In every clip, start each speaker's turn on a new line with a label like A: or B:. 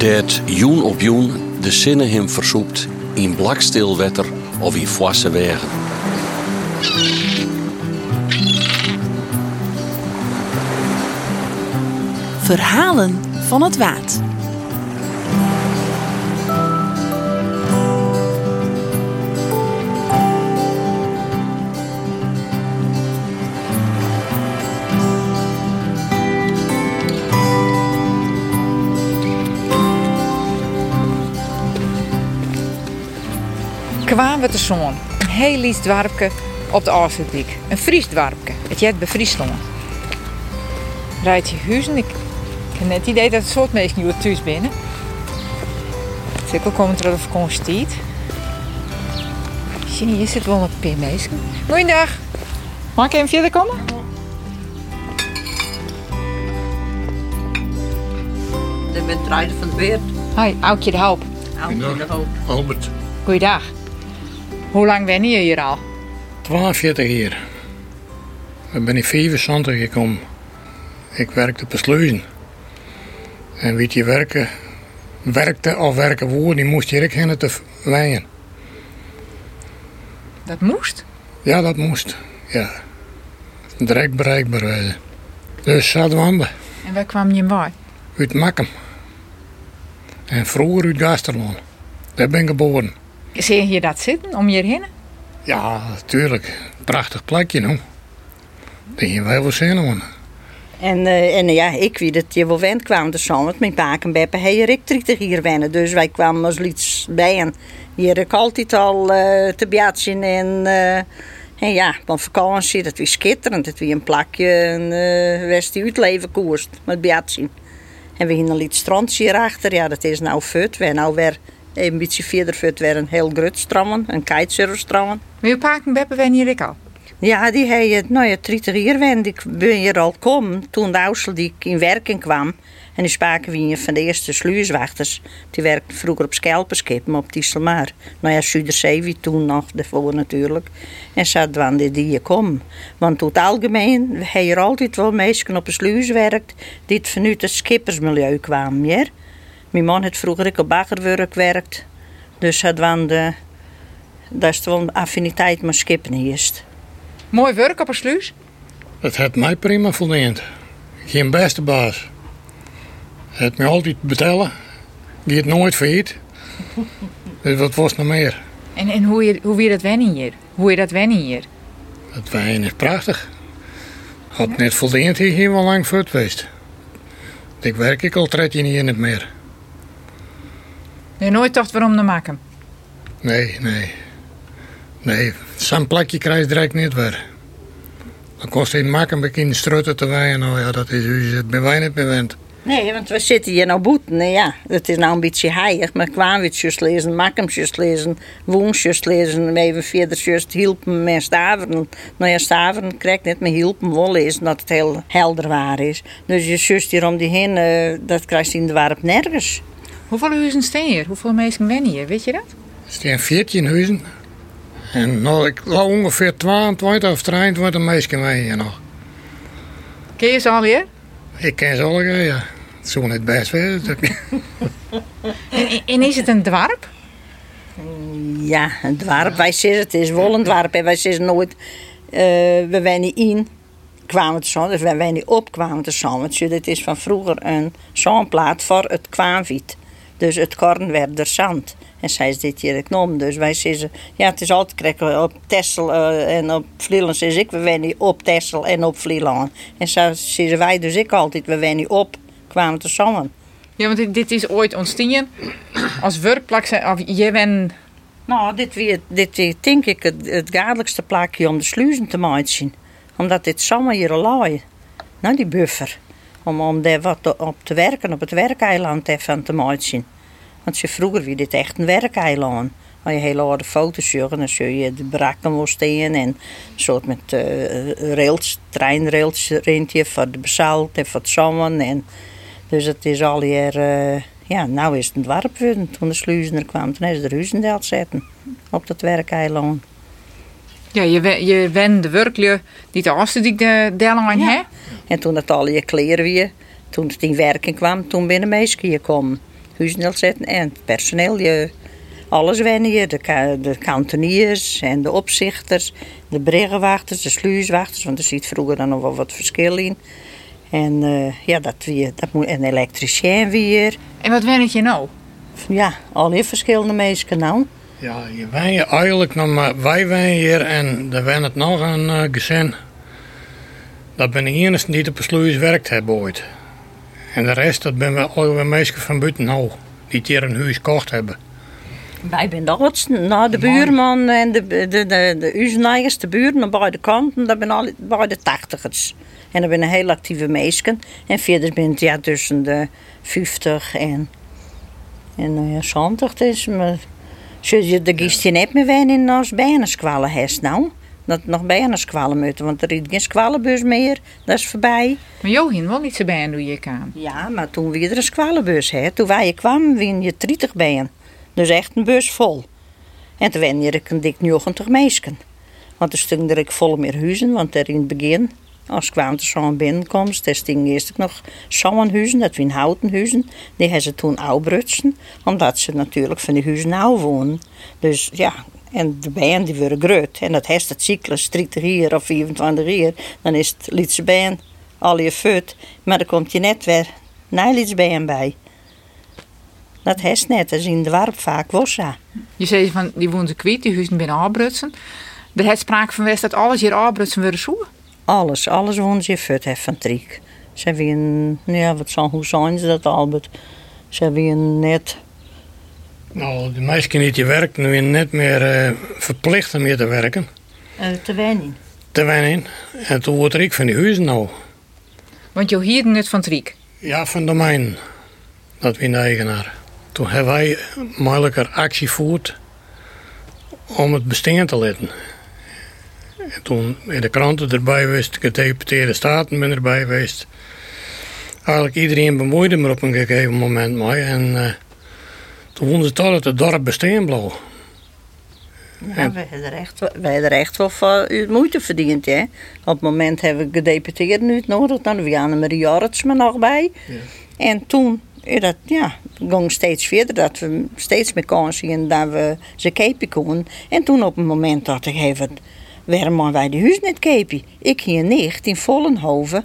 A: Dat joen op joen de zinnen hem versoept in blakstil wetter of in foisse wegen.
B: Verhalen van het Waad.
C: Kwamen we te zo'n. Een heel lief dwarpje op de Oosterdiek. Een Fries dwarpje. Het jet bij Friesland. Rijdt je huizen. Ik, heb net het idee dat het soort mensen nu thuis binnen. Zeker komen er op vakantie. Zie je, hier zit wel een mensen. Goeiedag. Mag ik even verder komen?
D: Ik ben Truiden van de Beert.
C: Hoi, Aukje de Hoop.
D: Oudje de Hoop.
E: Albert,
C: Goeiedag. Hoe lang ben je hier al?
E: 42 jaar. Ik ben in 75 gekomen. Ik werkte op sluizen. En wie je werken, werkte of werken woord, die moest je ook te wijnen.
C: Dat moest.
E: Ja, dat moest. Ja. Direct bereikbaar wezen. Dus Zuidwanden,
C: En waar kwam je bij?
E: uit Makkum. En vroeger uit Gasterland. Daar ben ik geboren.
C: Zie je hier dat zitten om je heen?
E: Ja, natuurlijk. Prachtig plekje, nou. Daar wij wel zin aan.
D: En, eh, en ja, ik weet dat je wel wend kwam dus zo. Want mijn pa en beppe 30 hier wennen. Dus wij kwamen als iets bij. En hier ik altijd al eh, te biatsen. En, eh, en ja, van vakantie, dat was schitterend. Dat was een plakje, een uh, west uitleven koerst. Met biatsen. En we gingen een liet strandje hierachter. Ja, dat is nou fut. We nou weer een beetje verder fut weer een heel groot strand. Een kitesurfstrand.
C: Maar je pa en beppe ben hier ik al.
D: Ja, die heeft nou ja, 30 jaar wend. Ik ben hier al kom toen de Aussel die in werking kwam. En die spraken we hier van de eerste sluiswachters. Die werkte vroeger op schelpenschepen op Dieselmaar. Nou ja, Zuiderzee wie toen nog, daarvoor natuurlijk. En zat wanneer die hier komen. Want het algemeen heb je er altijd wel mensen op een sluis werkt die vanuit het schippersmilieu kwamen. Ja? Mijn man had vroeger ook op baggerwerk gewerkt. Dus had de, dat is wel een affiniteit met skippen eerst.
C: Mooi werk op een sluis.
E: Het heeft mij prima voldoend. Geen beste baas. Het me altijd betellen. Die het nooit failliet. Dus wat was nog meer?
C: En, en hoe, je, hoe weer dat wennen hier? Hoe je dat wennen hier?
E: Het wijn is prachtig. Had net voldoend hier geen wel lang voor geweest. Ik werk ik al 13 jaar niet meer.
C: Je hebt nooit dacht waarom te maken.
E: Nee, nee. Nee, zo'n plekje krijg je direct niet weer. Dan kost het maken een beetje in de strutten te wijnen. Nou ja, dat is u het bij wij niet bewend.
D: Nee, want we zitten hier nou boeten. En ja, het is nou een beetje heilig. Maar kwaamwitjes lezen, makkumsjes lezen, woensjes lezen. Even verder juist hielpen met staveren. Nou ja, staveren krijgt niet, maar hielpen wel lezen dat het heel helder waar is. Dus je zus hier om die heen, eh, dat krijgt in de warp nergens.
C: Hoeveel huizen staan hier? Hoeveel mensen wennen hier? Weet je dat?
E: Er staan 14 huizen. En nou, ik lau ongeveer 22 of 23 meisjes mee hier nog.
C: Ken je ze alweer?
E: Ik ken ze allemaal, ja. Het zou niet best.
C: En, en is het een dwarp?
D: Ja, een dwarp. Wij zeggen het is wel een dwarp. En wij zeggen nooit, eh, we wennen in, kwamen te zon. Dus wij wennen op, kwamen te zon. Want het is van vroeger een zonplaat voor het kwaamwiet. Dus het korn werd er zand. En zij is dit hier genomen. Dus wij zeggen, ja, het is altijd krijgen op Tessel eh, en op Vlieland. Zeg ik, we wennen op Tessel en op Vlieland. En zo zeggen wij dus ik altijd, we wennen op, kwamen te zon.
C: Ja, want dit, dit is ooit ontstaan als werkplek. zijn- Of je bent...
D: Nou, dit weer, dit weer, denk ik het, het plakje om de sluizen te maken. Omdat dit zomaar hier laai. Nou, die buffer. Om, om daar wat te- op te werken, op het werkeiland even te maken. Want ze vroeger wie dit echt een werkeiland. Als je hele oude foto's zag, dan zul je de brakken wel staan en een soort met eh, rails, treinrails rentje voor de bezalt en voor het zomen. En, dus het is al hier, eh, ja, nou is het een dwarp geworden. Toen de sluizen er kwamen, toen is de Ruzendelt zetten op dat werkeiland.
C: Ja, je, je bent de werklui die de Oosterdiek de deellang
D: Ja.
C: hè?
D: En toen het al je kleren weer, toen het in werking kwam, toen binnen meisje hier komen. huisnel zetten. En het personeel, je, alles wennen je. De, ka- de kantoniers en de opzichters, de briggenwachters, de sluiswachters. Want er zit vroeger dan nog wel wat verschil in. En eh, ja, dat weer, dat moet een elektricien weer.
C: En wat wennet je nou?
D: Ja, al die verschillende mensen nou.
E: Ja, je wen je eigenlijk nog maar wij wen hier en er wen het nog een uh, gezin. Dat ben de enige die op de sluis werkt hebben ooit. En de rest, dat ben we alweer mensen van buiten nou, die hier een huis gekocht hebben.
D: Wij zijn de oudsten. Nou, de buurman en de, de, de, de, de buren aan beide kanten, dat zijn alle bij de tachtigers. En dat zijn heel actieve meisken. En verder ben het ja, tussen de 50 en, en nou ja, 70 is. Maar je de gist je net meer wen in als bijna squallen nou. Dat nog bijna squallen moeten, want er is geen squallenbus meer. Dat is voorbij.
C: Maar Johin wel niet zo bij hoe je kan.
D: Ja, maar toen we er een squallenbus hè, toen wij kwamen, win je 30 bijen. Dus echt een bus vol. En toen wen je een dik 90 meisken. Want er stonden er vol meer huizen, want er in het begin, als ik kwam te zo'n binnenkomst, er stingen eerst nog zo'n huizen, dat waren houten huizen. Die hebben ze toen oudbrutsen, omdat ze natuurlijk van die huizen oud wonen. Dus ja, en de bijen die worden groot. En dat heeft het cyclus 30 jaar of 24 jaar, dan is het lietse bijen al je fut. Maar dan komt je net weer nijlietse bijen bij. Dat heeft net, dat is in de warp vaak wossa.
C: Je zei van, die woont kwijt, die huizen binnen Albrutsen. Er had sprake van was dat alles hier Albrutsen worden zoeken.
D: Alles, alles woont je fut heeft van Triek. Ze hebben een, nou ja, wat zal, hoe zijn ze dat Albert? Ze hebben een net,
E: Nou, de meisjes die hier werken, nu net meer eh, verplicht om hier te werken.
D: uh, te weinig.
E: Te wennen. En toen wordt ik van die huizen nou.
C: Want je hier net van Triek.
E: Ja, van de mijn. Dat wie de eigenaar. Toen hebben wij moeilijker actie gevoerd om het bestaan te laten. En toen in de kranten erbij geweest, de gedeputeerde staten ben erbij geweest. Eigenlijk iedereen bemoeide me op een gegeven moment mee. En eh, toen vonden ze toch dat het dorp bestaan bleef.
D: Ja, wij hebben er echt, wij hebben er echt wel uw moeite verdiend. Hè? Op het moment hebben we gedeputeerd nu nodig. Dan we Anne Marie Jorritsma nog bij. En toen is dat, ja, ging steeds verder. Dat we steeds meer kans zien dat we ze kepen konden. En toen op een moment dacht ik even, waarom wij die huis niet kepen? Ik hier nicht in Vollenhoven.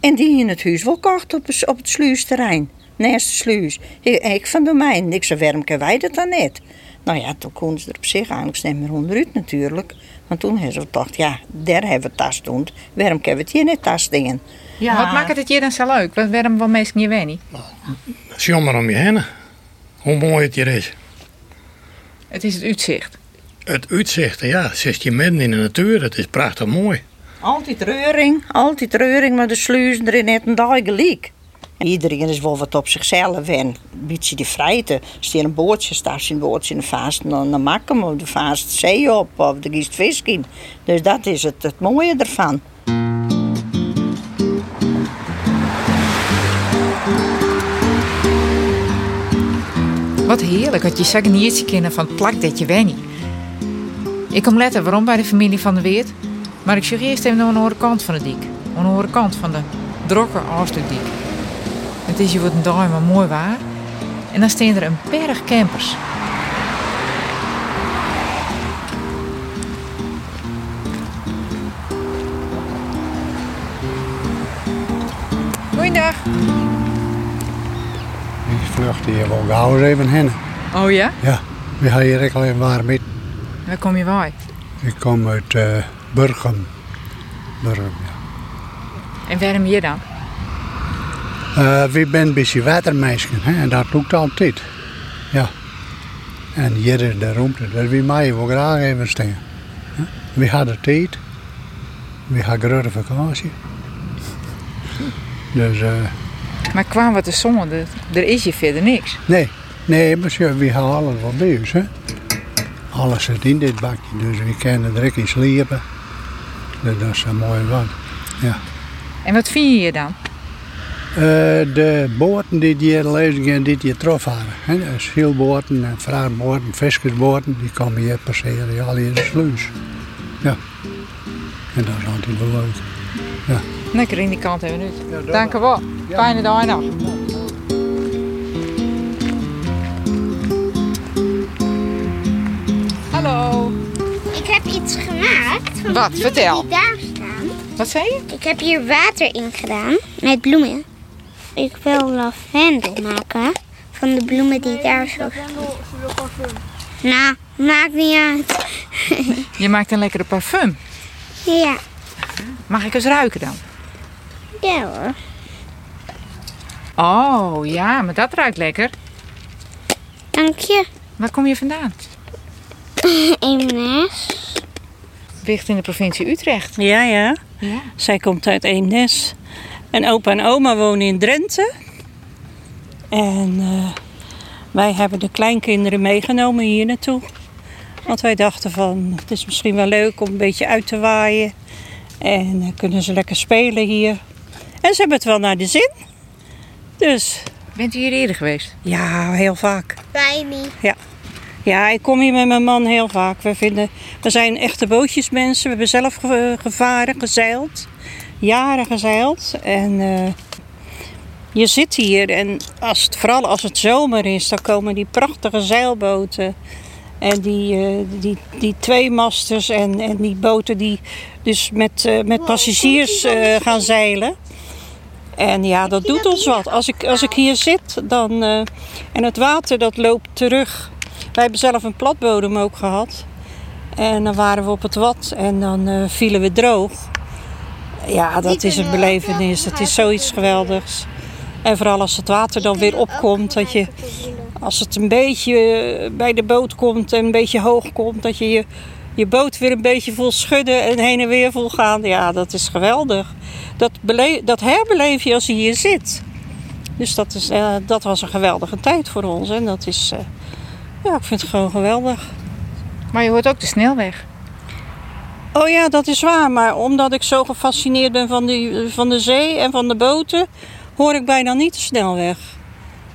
D: En die in het huis wel kocht op, het- op het sluisterrein. Naast de sluis. Ik, ik van domein. Ik zei, waarom kunnen wij dat dan niet? Nou ja, toen konden ze er op zich eigenlijk niet meer onderuit natuurlijk. Want toen hebben ze gedacht, ja, daar hebben we tas doen. Waarom kunnen we het hier niet tas dingen? Ja.
C: Wat maakt het hier dan zo leuk? Wat- Waarom wel mensen niet wennen?
E: Het is jammer om je heen. Hoe mooi het hier is.
C: Het is het uitzicht.
E: Het uitzicht, ja, zit je midden in de natuur. Het is prachtig mooi.
D: Altijd reuring, altijd reuring, maar de sluizen erin net een dag gelijk. Iedereen is wel wat op zichzelf en een beetje die vrijheid. Als je een bootje staat, een bootje in de vaast, dan, dan hem of de vaast zee op of er giest vis in. Dus dat is het, het mooie ervan.
C: Wat heerlijk dat je zeggen niet kennen van het plak dat je wennie. Ik kom letten waarom bij de familie van de Weert. Maar ik zeg eerst even naar de andere kant van de dik. Aan de andere kant van de drokke afsluitdik. Het is hier wat een dag maar mooi waar. En dan staan er een berg campers. Goeiedag.
F: Ik vluchtte hier wel gauw even heen.
C: Oh ja?
F: Ja, we gaan hier ook al even warm met.
C: Waar kom je bij?
F: Ik kom uit uh, Burgum. Burgum, ja.
C: En waarom hier dan?
F: Uh, we zijn een beetje watermeisjes, hè, en dat lukt altijd. Ja. En hier is de ruimte, dus we mij wel graag even staan. We hadden tijd. We gaan grote vakantie. Dus, uh,
C: Maar kwam wat de zongen, er, er is hier verder niks.
F: nee, nee, maar we gaan alles wel bij ons, hè. Alles zit in dit bakje, dus we kunnen er in sliepen. Dus dat is een mooi wat. Ja.
C: En wat vind je hier dan?
F: Eh, de boten die hier lezen en die hier trof waren. Schielboten en vraanboten, viskersboten, die komen hier passeren, al in de sluis. Ja. En dat is altijd wel leuk. Ja.
C: Lekker in die kant hebben we Dank u wel. Fijne dag. Hallo.
G: Ik heb iets gemaakt. Van
C: Wat? Vertel.
G: Die daar staan.
C: Wat zei je?
G: Ik heb hier water in gedaan met bloemen. Ik wil lavendel maken van de bloemen die daar zo Nou, maakt niet uit.
C: Je maakt een lekkere parfum.
G: ja,
C: Mag ik eens ruiken dan?
G: ja hoor.
C: Oh, ja, maar dat ruikt lekker.
G: Dank je.
C: Waar kom je vandaan?
G: Eemnes.
C: Ligt in de provincie Utrecht.
D: Ja, ja.
C: Ja.
D: Zij komt uit Eemnes. En opa en oma wonen in Drenthe. En eh, wij hebben de kleinkinderen meegenomen hier naartoe. Want wij dachten van, het is misschien wel leuk om een beetje uit te waaien. En dan kunnen ze lekker spelen hier. En ze hebben het wel naar de zin. Dus
C: Bent u hier eerder geweest?
D: ja, heel vaak.
G: Wij niet.
D: Ja, ik kom hier met mijn man heel vaak. We, vinden, we zijn echte bootjesmensen. We hebben zelf ge- gevaren, gezeild. Jaren gezeild. En eh, je zit hier en als het, vooral als het zomer is, dan komen die prachtige zeilboten. En die, eh, die, die tweemasters en, en die boten die dus met, eh, met passagiers gaan zeilen. En ja, dat doet ons wat. Als ik, als ik hier zit dan, en het water dat loopt terug. Wij hebben zelf een platbodem ook gehad. En dan waren we op het wat en dan vielen we droog. Ja, dat is een belevenis. Dat is zoiets geweldigs. En vooral als het water dan weer opkomt. Dat je, als het een beetje eh, bij de boot komt en een beetje hoog komt. Dat je je, je boot weer een beetje voelt schudden en heen en weer voelt gaan. Ja, dat is geweldig. Dat, bele- dat herbeleef je als je hier zit. Dus dat, is, eh, dat was een geweldige tijd voor ons. En dat is, eh, ja, ik vind het gewoon geweldig.
C: Maar je hoort ook de snelweg.
D: Oh ja, dat is waar. Maar omdat ik zo gefascineerd ben van de, van de zee en van de boten, hoor ik bijna niet de snelweg.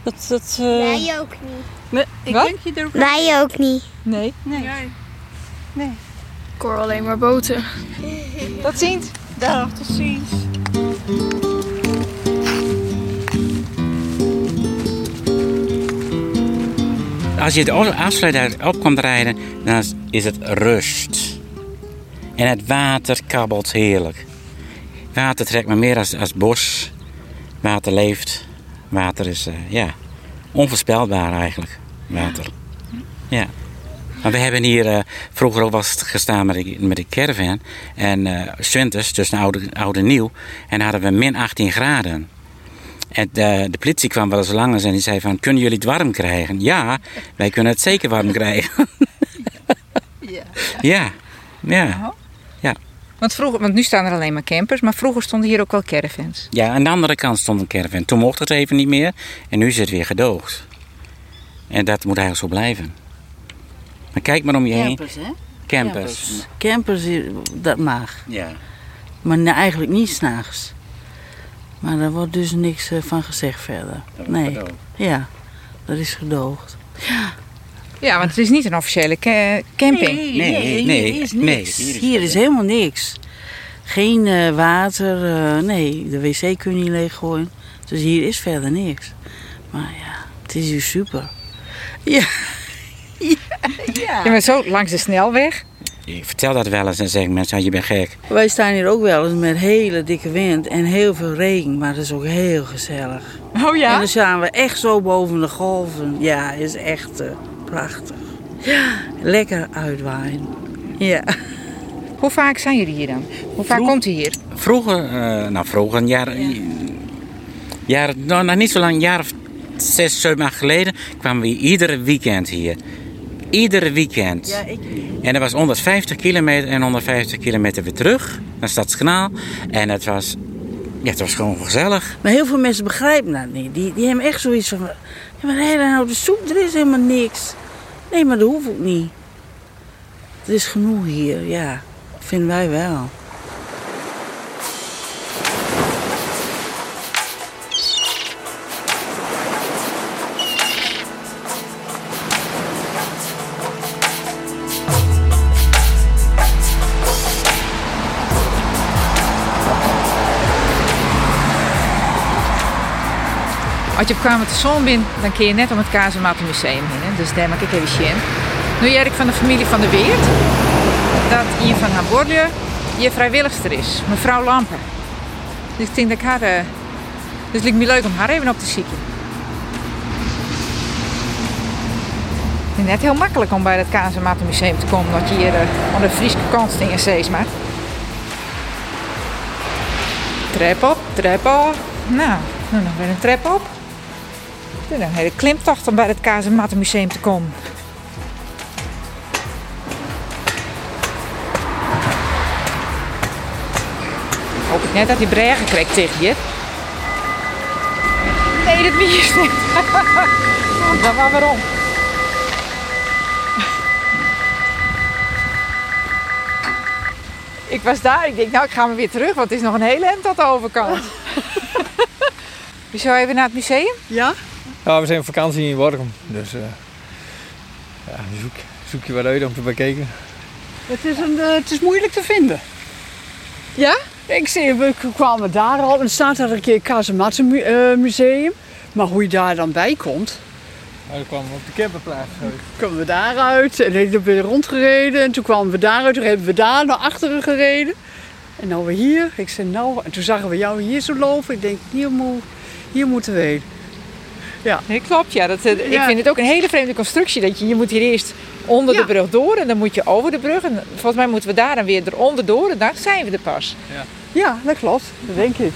D: Dat, dat, eh,
G: Wij ook niet.
D: me- ik
C: Wat?
D: denk je er ook
G: Wij ook niet.
C: Nee.
D: Nee.
H: Ik hoor alleen maar boten.
C: Tot ziens.
D: Dag, tot ziens.
I: Als je de afsluiter op komt rijden, dan is het rust. En het water kabbelt heerlijk. Water trekt me meer als, als bos. Water leeft. Water is, eh, ja, onvoorspelbaar eigenlijk. Water. Ja. Maar we hebben hier eh, vroeger ook was gestaan met de, met de caravan. En eh Swinters, tussen oude, oude en nieuw. En hadden we min 18 graden. En de, de politie kwam wel eens langs en die zei van... Kunnen jullie het warm krijgen? Ja, wij kunnen het zeker warm krijgen. ja. Ja.
C: Want, vroeger, want nu staan er alleen maar campers, maar vroeger stonden hier ook wel caravans.
I: Ja, aan de andere kant stond een caravan. Toen mocht het even niet meer. En nu is het weer gedoogd. En dat moet eigenlijk zo blijven. Maar kijk maar om je heen.
J: Campers, hè?
I: Campers.
J: Campers, eh, dat mag.
I: Ja.
J: Maar nee, eigenlijk niet s'nachts. Maar daar wordt dus niks eh, van gezegd verder. Nee. Ja, dat is gedoogd.
C: Ja, want het is niet een officiële ca- camping.
J: Nee,
I: Nee,
J: nee,
I: nee,
J: hier is
I: nee,
J: niks.
I: hier is
J: hier is helemaal niks. Geen eh, water, eh, nee, de wc kun je niet leeggooien. Dus hier is verder niks. Maar ja, het is hier super. Ja.
C: Ja, maar zo langs de snelweg.
I: Ik vertel dat wel eens en zeggen mensen, je bent gek.
J: Wij staan hier ook wel eens met hele dikke wind en heel veel regen, maar dat is ook heel gezellig.
C: Oh
J: En dan staan we echt zo boven de golven. Ja, is echt eh, prachtig. Ja, lekker uitwaaien. Ja.
C: Hoe vaak zijn jullie hier dan? Hoe vaak
I: Vroeg-
C: komt u hier?
I: Vroeger, eh, nou vroeger, een jaar, jaar nou, nog niet zo lang, een jaar of zes, zeven, acht geleden, kwamen we iedere weekend hier. Iedere weekend.
J: Ja, ik
I: En dat was 150 kilometer en 150 kilometer weer terug naar Stadskanaal. En het was, ja, het was gewoon gezellig.
J: Maar heel veel mensen begrijpen dat niet. Die, die hebben echt zoiets van... Ja, maar nee, nou de soep, er is helemaal niks. Nee, maar dat hoeft ook niet. Er is genoeg hier, ja. Vinden wij wel.
C: Als je op Zon bent, dan kun je net om het Kazematten Museum heen. Dus daar maak ik even zien. Nu jij ik van de familie van de Weert. Dat een van haar bordje je vrijwilligster is. Mevrouw Lampen. Dus ik denk dat haar... eh, dus het lijkt me leuk om haar even op te zieken. Het is net heel makkelijk om bij het Kazematenmuseum te komen. Dat je hier eh, aan de Friese kant dingen steeds maar. Trap op, trap op. Nou, nu nog weer een trap op. Het is een hele klimtocht om bij het Kazematenmuseum te komen. Hoop ik net dat die bregen krijgt tegen je. Nee, dat wie is niet. Dat was waarom. Ik was daar. Ik denk, nou, ik ga maar weer terug, want het is nog een hele end tot de overkant. Je zou even naar het museum?
K: Ja?
L: Ja, we zijn op vakantie in Workum. Dus eh ja, zoek, zoek je wat uit om te bekijken.
K: Het is, een, eh, het is moeilijk te vinden.
C: Ja?
K: Ik zie, we kwamen daar al en staat er een keer Kazematten mu- eh, museum. Maar hoe je daar dan bij komt,
L: Nou, dan kwamen we op de camperplaats uit.
K: kwamen we daaruit en dan hebben we rondgereden. En toen kwamen we daaruit, toen hebben we daar naar achteren gereden. En nou weer hier. Ik zei nou, en toen zagen we jou hier zo lopen. Ik denk, hier, moet, hier moeten we heen. Ja.
C: Nee, klopt, ja. Dat, eh, Ik
K: Ja.
C: vind het ook een hele vreemde constructie. Dat je, je moet hier eerst onder de brug door en dan moet je over de brug. En volgens mij moeten we daar dan weer eronder door en dan zijn we er pas.
K: Ja, dat klopt. Dat denk ik.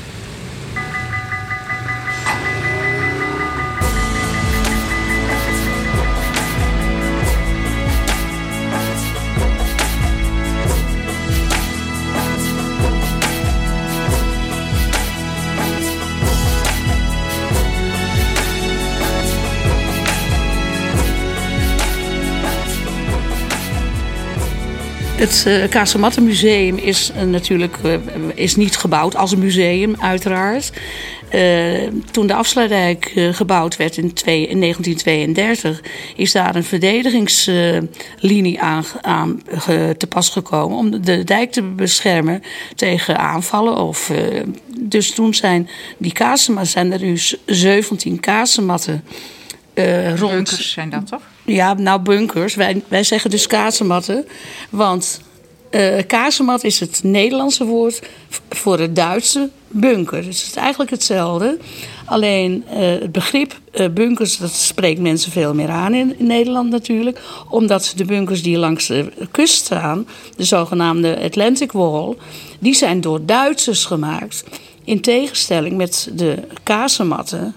M: Het uh, Casamattenmuseum is eh, natuurlijk eh, is niet gebouwd als een museum, uiteraard. Toen de afsluitdijk gebouwd werd in, twee- in 1932, is daar een verdedigingslinie aan, te pas gekomen om de dijk te beschermen tegen aanvallen. Of, dus toen zijn die kasematten, zijn er nu 17 kasematten rond.
C: Zijn dat toch?
M: Ja, nou bunkers. Wij, wij zeggen dus kazematten. Want eh kazemat is het Nederlandse woord voor het Duitse bunker. Dus het is eigenlijk hetzelfde. Alleen eh, het begrip eh, bunkers, dat spreekt mensen veel meer aan in, in Nederland natuurlijk. Omdat de bunkers die langs de kust staan, de zogenaamde Atlantic Wall, die zijn door Duitsers gemaakt. In tegenstelling met de kazematten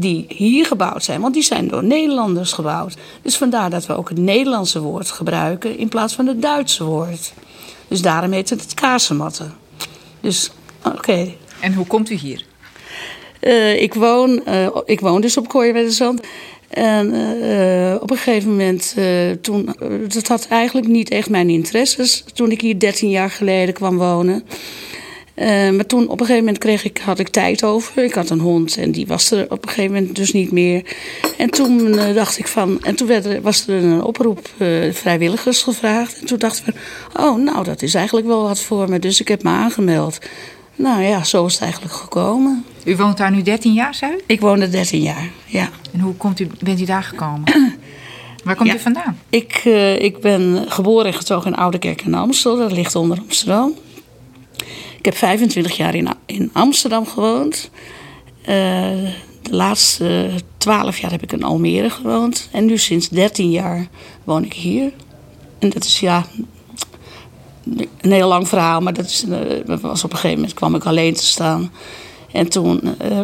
M: die hier gebouwd zijn, want die zijn door Nederlanders gebouwd. Dus vandaar dat we ook het Nederlandse woord gebruiken in plaats van het Duitse woord. Dus daarom heet het het kazematten. Dus, oké.
C: En hoe komt u hier?
M: Eh, ik, woon, eh, ik woon dus op Kooiwedderzand. En eh, op een gegeven moment, eh, toen, dat had eigenlijk niet echt mijn interesses toen ik hier 13 jaar geleden kwam wonen. Eh, maar toen op een gegeven moment kreeg ik, had ik tijd over. Ik had een hond en die was er op een gegeven moment dus niet meer. En toen eh, dacht ik van. En toen werd er, was er een oproep eh, vrijwilligers gevraagd. En toen dacht ik van. Oh, nou, dat is eigenlijk wel wat voor me. Dus ik heb me aangemeld. Nou ja, zo is het eigenlijk gekomen.
C: U woont daar nu 13 jaar, zei u?
M: Ik woon er 13 jaar, ja.
C: En hoe komt u, bent u daar gekomen? Waar komt
M: Ja.
C: u vandaan?
M: Ik, ik ben geboren en getogen in Oudekerk en Amstel. Dat ligt onder Amsterdam. Ik heb 25 jaar in, in Amsterdam gewoond. Eh, de laatste 12 jaar heb ik in Almere gewoond. En nu sinds 13 jaar woon ik hier. En dat is ja, een heel lang verhaal. Maar dat is, eh, was op een gegeven moment kwam ik alleen te staan. En toen eh,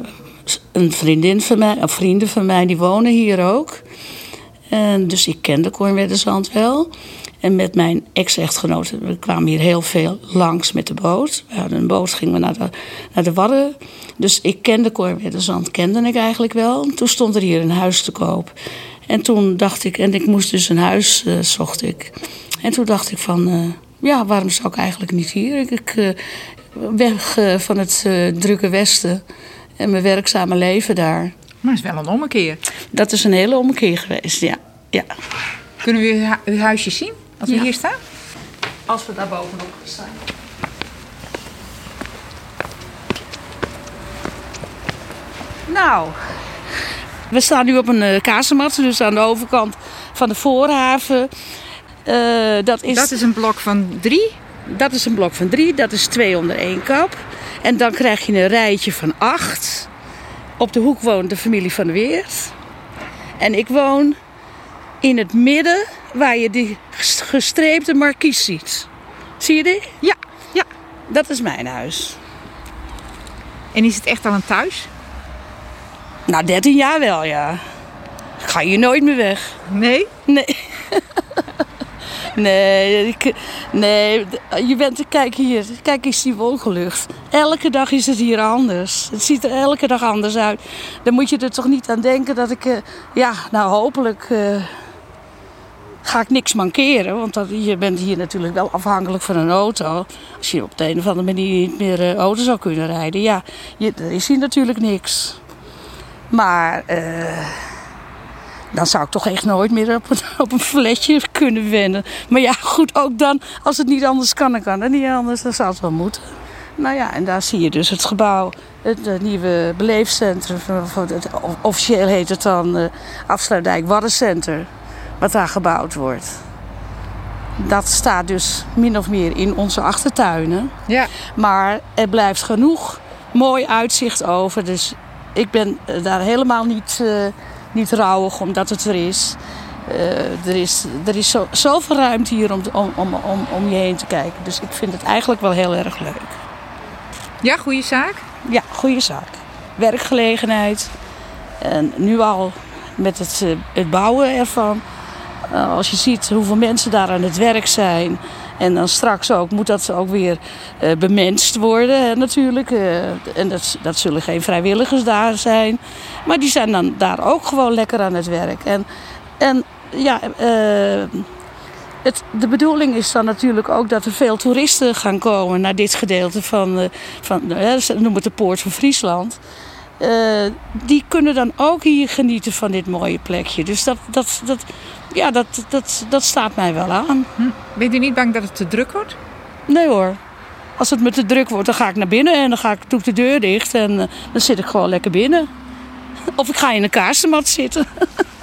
M: een vriendin van mij, of vrienden van mij, die wonen hier ook. En dus ik kende Cornwedderzand wel. En met mijn ex-echtgenoot, we kwamen hier heel veel langs met de boot. We hadden een boot, gingen we naar de, naar de Wadden. Dus ik kende Cornwedderzand, kende ik eigenlijk wel. Toen stond er hier een huis te koop. En toen dacht ik, en ik moest dus een huis, eh, zocht ik. En toen dacht ik van, eh, ja, waarom zou ik eigenlijk niet hier? Ik, ik eh, weg van het drukke westen en mijn werkzame leven daar.
C: Maar het is wel een ommekeer.
M: Dat is een hele omkeer geweest, ja. ja.
C: Kunnen we uw, hu- uw huisje zien? Als we
M: Ja.
C: hier staan?
M: Als we daar bovenop staan. Nou, we staan nu op een kazemat, dus aan de overkant van de Voorhaven. Eh, dat, is,
C: Dat is een blok van drie?
M: Dat is een blok van drie, dat is twee onder één kap. En dan krijg je een rijtje van acht. Op de hoek woont de familie van de Weert. En ik woon in het midden waar je die ges- gestreepte markies ziet. Zie je die?
C: Ja, ja.
M: Dat is mijn huis.
C: En is het echt al een thuis?
M: Nou, 13 jaar wel, ja. Ik ga hier nooit meer weg.
C: Nee?
M: Nee. Nee, ik, nee, je bent, kijk hier, kijk eens die wolkenlucht. Elke dag is het hier anders. Het ziet er elke dag anders uit. Dan moet je er toch niet aan denken dat ik, eh, ja, nou hopelijk eh, ga ik niks mankeren. Want dat, je bent hier natuurlijk wel afhankelijk van een auto. Als je op de een of andere manier niet meer eh, auto zou kunnen rijden, ja, je, er is hier natuurlijk niks. Maar eh, dan zou ik toch echt nooit meer op een, op een fletje kunnen wennen. Maar ja, goed, ook dan, als het niet anders kan, dan kan het niet anders. Dan zou het wel moeten. Nou ja, en daar zie je dus het gebouw, het, nieuwe beleefcentrum. Officieel heet het dan eh Afsluitdijk Waddencenter. Wat daar gebouwd wordt. Dat staat dus min of meer in onze achtertuinen.
C: Ja.
M: Maar er blijft genoeg mooi uitzicht over. Dus ik ben eh, daar helemaal niet, eh, niet rouwig omdat het er is. Eh, er is, er is zo, zoveel ruimte hier om, om, om, om, om je heen te kijken. Dus ik vind het eigenlijk wel heel erg leuk.
C: Ja, goede zaak?
M: Ja, goede zaak. Werkgelegenheid. En nu al met het, het bouwen ervan. Eh, als je ziet hoeveel mensen daar aan het werk zijn. En dan straks ook moet dat ook weer eh, bemenst worden hè, natuurlijk. Eh, en dat, dat zullen geen vrijwilligers daar zijn. Maar die zijn dan daar ook gewoon lekker aan het werk. En, en ja, het, de bedoeling is dan natuurlijk ook dat er veel toeristen gaan komen naar dit gedeelte van, van noemen het de Poort van Friesland. Die kunnen dan ook hier genieten van dit mooie plekje. Dus dat, dat, dat, ja, dat, dat, dat staat mij wel aan.
C: Bent u niet bang dat het te druk wordt?
M: Nee hoor. Als het me te druk wordt, dan ga ik naar binnen en dan ga ik, doe ik de deur dicht en eh, dan zit ik gewoon lekker binnen. Of ik ga in een kaarsenmat zitten.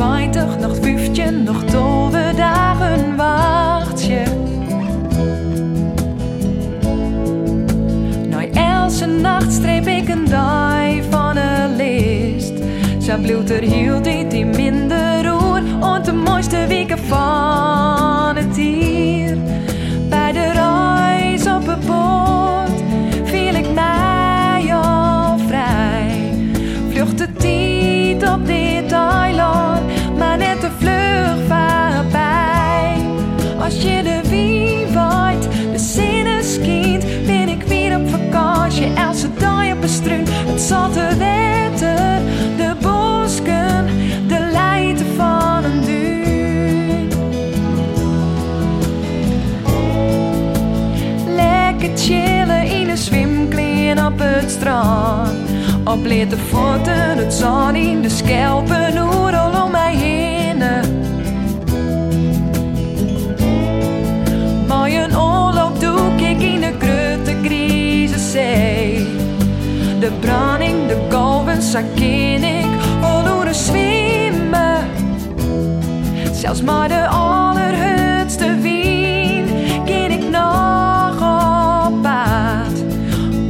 N: 20, nog twintig nog dagen wacht je. Nou, elke nacht streep ik een dag van een list. Zijn bloed er hield die die minder roer, en de mooiste weken van het dier. Bij de reis op het boot viel ik mij al vrij, vluchtte tijd op dit eiland. Als je de wie waait, de zinnen schijnt, ben ik weer op vakantie. Elke dag op een het zatte wetter, de bosken, de leiden van een duin. Lekker chillen in een zwemkleen op het strand. Op lete voeten, het zon in de schelpen, oerel branding, de golven, zag ken ik al door de zwemmen. Zelfs maar de allerhutste wien ken ik nog op pad.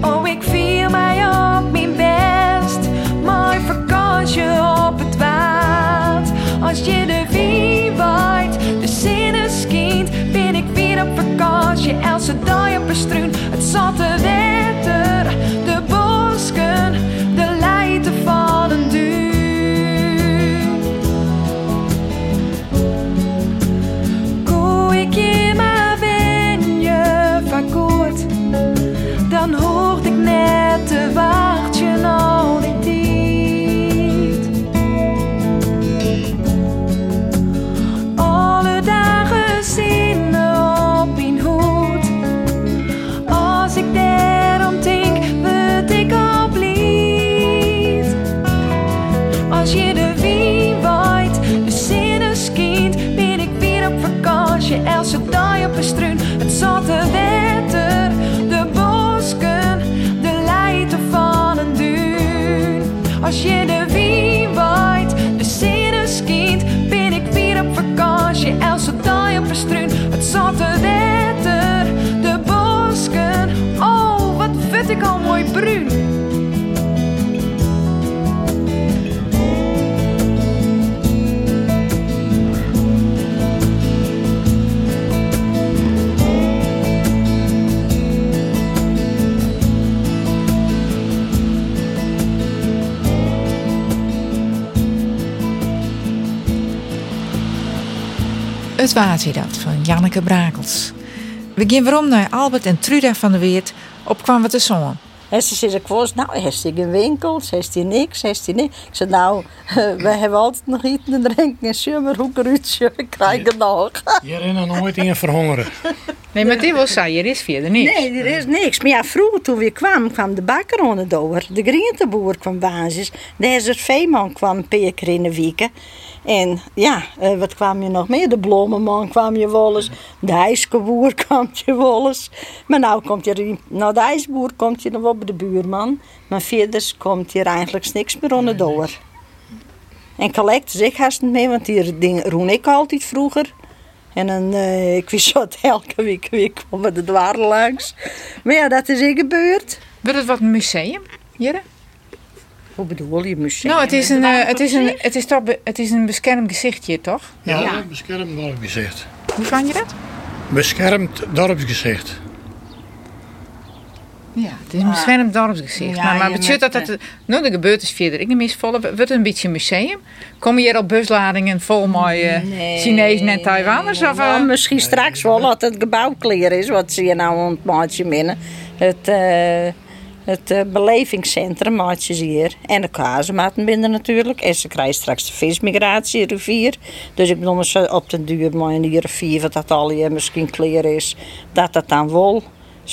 N: Oh, ik viel mij op mijn best, maar vakantie op het waard. Als je de wie waait, de zinnen schijnt, ben ik weer op vakantie. Elke dag op een struin, het zatte wetter,
C: Het waard weer dat van Janneke Brakels. We gaan weer om naar Albert en Truda van der Weert op kwam wat de zon.
D: En ze zei, ik was, nou, heeft hij geen winkels, heeft hij niks, heeft hij niks. Ik zei, nou, we hebben altijd nog eten en drinken en summer, hoekeruutje, we krijgen nog.
E: Je herinnert nooit in verhongeren.
C: Nee, maar die was zei, er is verder niks.
D: Nee, er is niks. Maar ja, vroeger toen we kwamen, kwam de bakker onder De groenteboer kwam basis. De veeman kwam een paar keer in de weken. En ja, eh, wat kwam je nog meer? De bloemenman kwam je wel eens. De ijsboer kwam je wel eens. Maar nou komt je, nou de ijsboer komt je nog wel bij de buurman. Maar verder komt hier eigenlijk niks meer onderdoor. En collectors, ik haast niet mee, want die dingen roen ik altijd vroeger. En dan, uh, ik wist zo elke week, week komen de dwaren langs. Maar ja, dat is in gebeurd.
C: Wordt het wat museum, Jere?
D: Hoe bedoel je museum?
C: Nou, het is een, uh, het is een, het is toch, het is een beschermd gezichtje, toch?
E: Ja, ja. beschermd dorpsgezicht.
C: Hoe vang je dat?
E: Beschermd dorpsgezicht.
C: Ja, het is een beschermd dorpsgezicht. Ja, maar maar betekent dat het... Nou, de gebeurt is verder. Ik neem eens volle... Wordt het een beetje een museum? Kom je hier op busladingen vol mooie uh, Chinezen en Taiwaners? Of,
D: uh... misschien straks wel, dat het gebouw clear is. Wat zie je nou ontmaatje binnen? Het... Uh, het uh, belevingscentrum maatjes hier. En de kazematen binnen natuurlijk. En ze krijgen straks de vismigratie, rivier. Dus ik bedoel, op de duur maar in die rivier, wat dat al hier misschien clear is, dat dat dan wel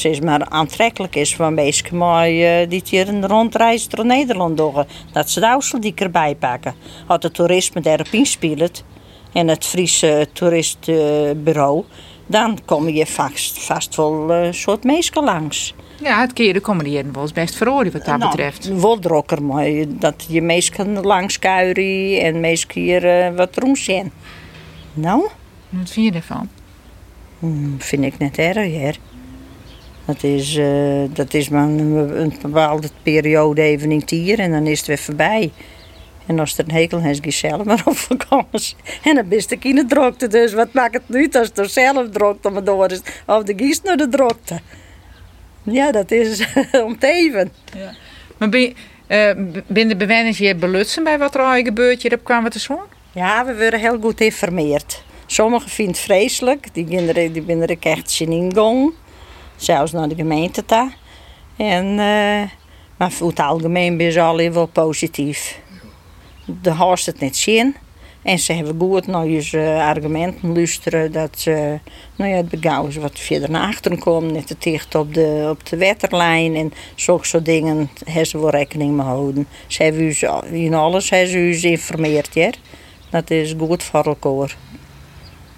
D: is maar aantrekkelijk is voor mensen uh, die hier een rondreis door Nederland doen. Dat ze de die erbij pakken. Als het toerisme daarop inspeelt en het Friese toeristbureau, dan kom je vast, vast wel een soort mensen langs.
C: Ja, het keren komen die wel eens best wat dat nou, betreft.
D: Wel drokker, maar dat je langs kuieren en mensen hier uh, wat rond zijn. Nou?
C: Wat vind je ervan?
D: Hmm, vind ik net erg, hè. Dat is, uh, dat is maar een, een, bepaalde periode even in tier en dan is het weer voorbij. En als er een hekel is, ga zelf maar op vakantie. En dan best ik in de drokte. Dus wat maakt het nu als er zelf drokte maar door is? Of de gies naar de drokte. Ja, dat is om te even. Ja.
C: Maar ben, uh, ben de hier belutsen bij wat er al gebeurt hier op kwam wat er zo?
D: Ja, we worden heel goed geïnformeerd. Sommigen vinden het vreselijk. Die kinderen die ben er echt in ingang. Zelfs naar de gemeente daar. En, uh, maar voor het algemeen ben ze al wel positief. De haast het niet zien. En ze hebben goed naar je argumenten luisteren dat ze nou ja, het begouwen wat verder naar achteren komen, net te dicht op de, op de waterlijn en zulke soort dingen hebben ze wel rekening mee houden. Ze hebben u in alles hebben ze u geïnformeerd, ja. Dat is goed voor elkaar.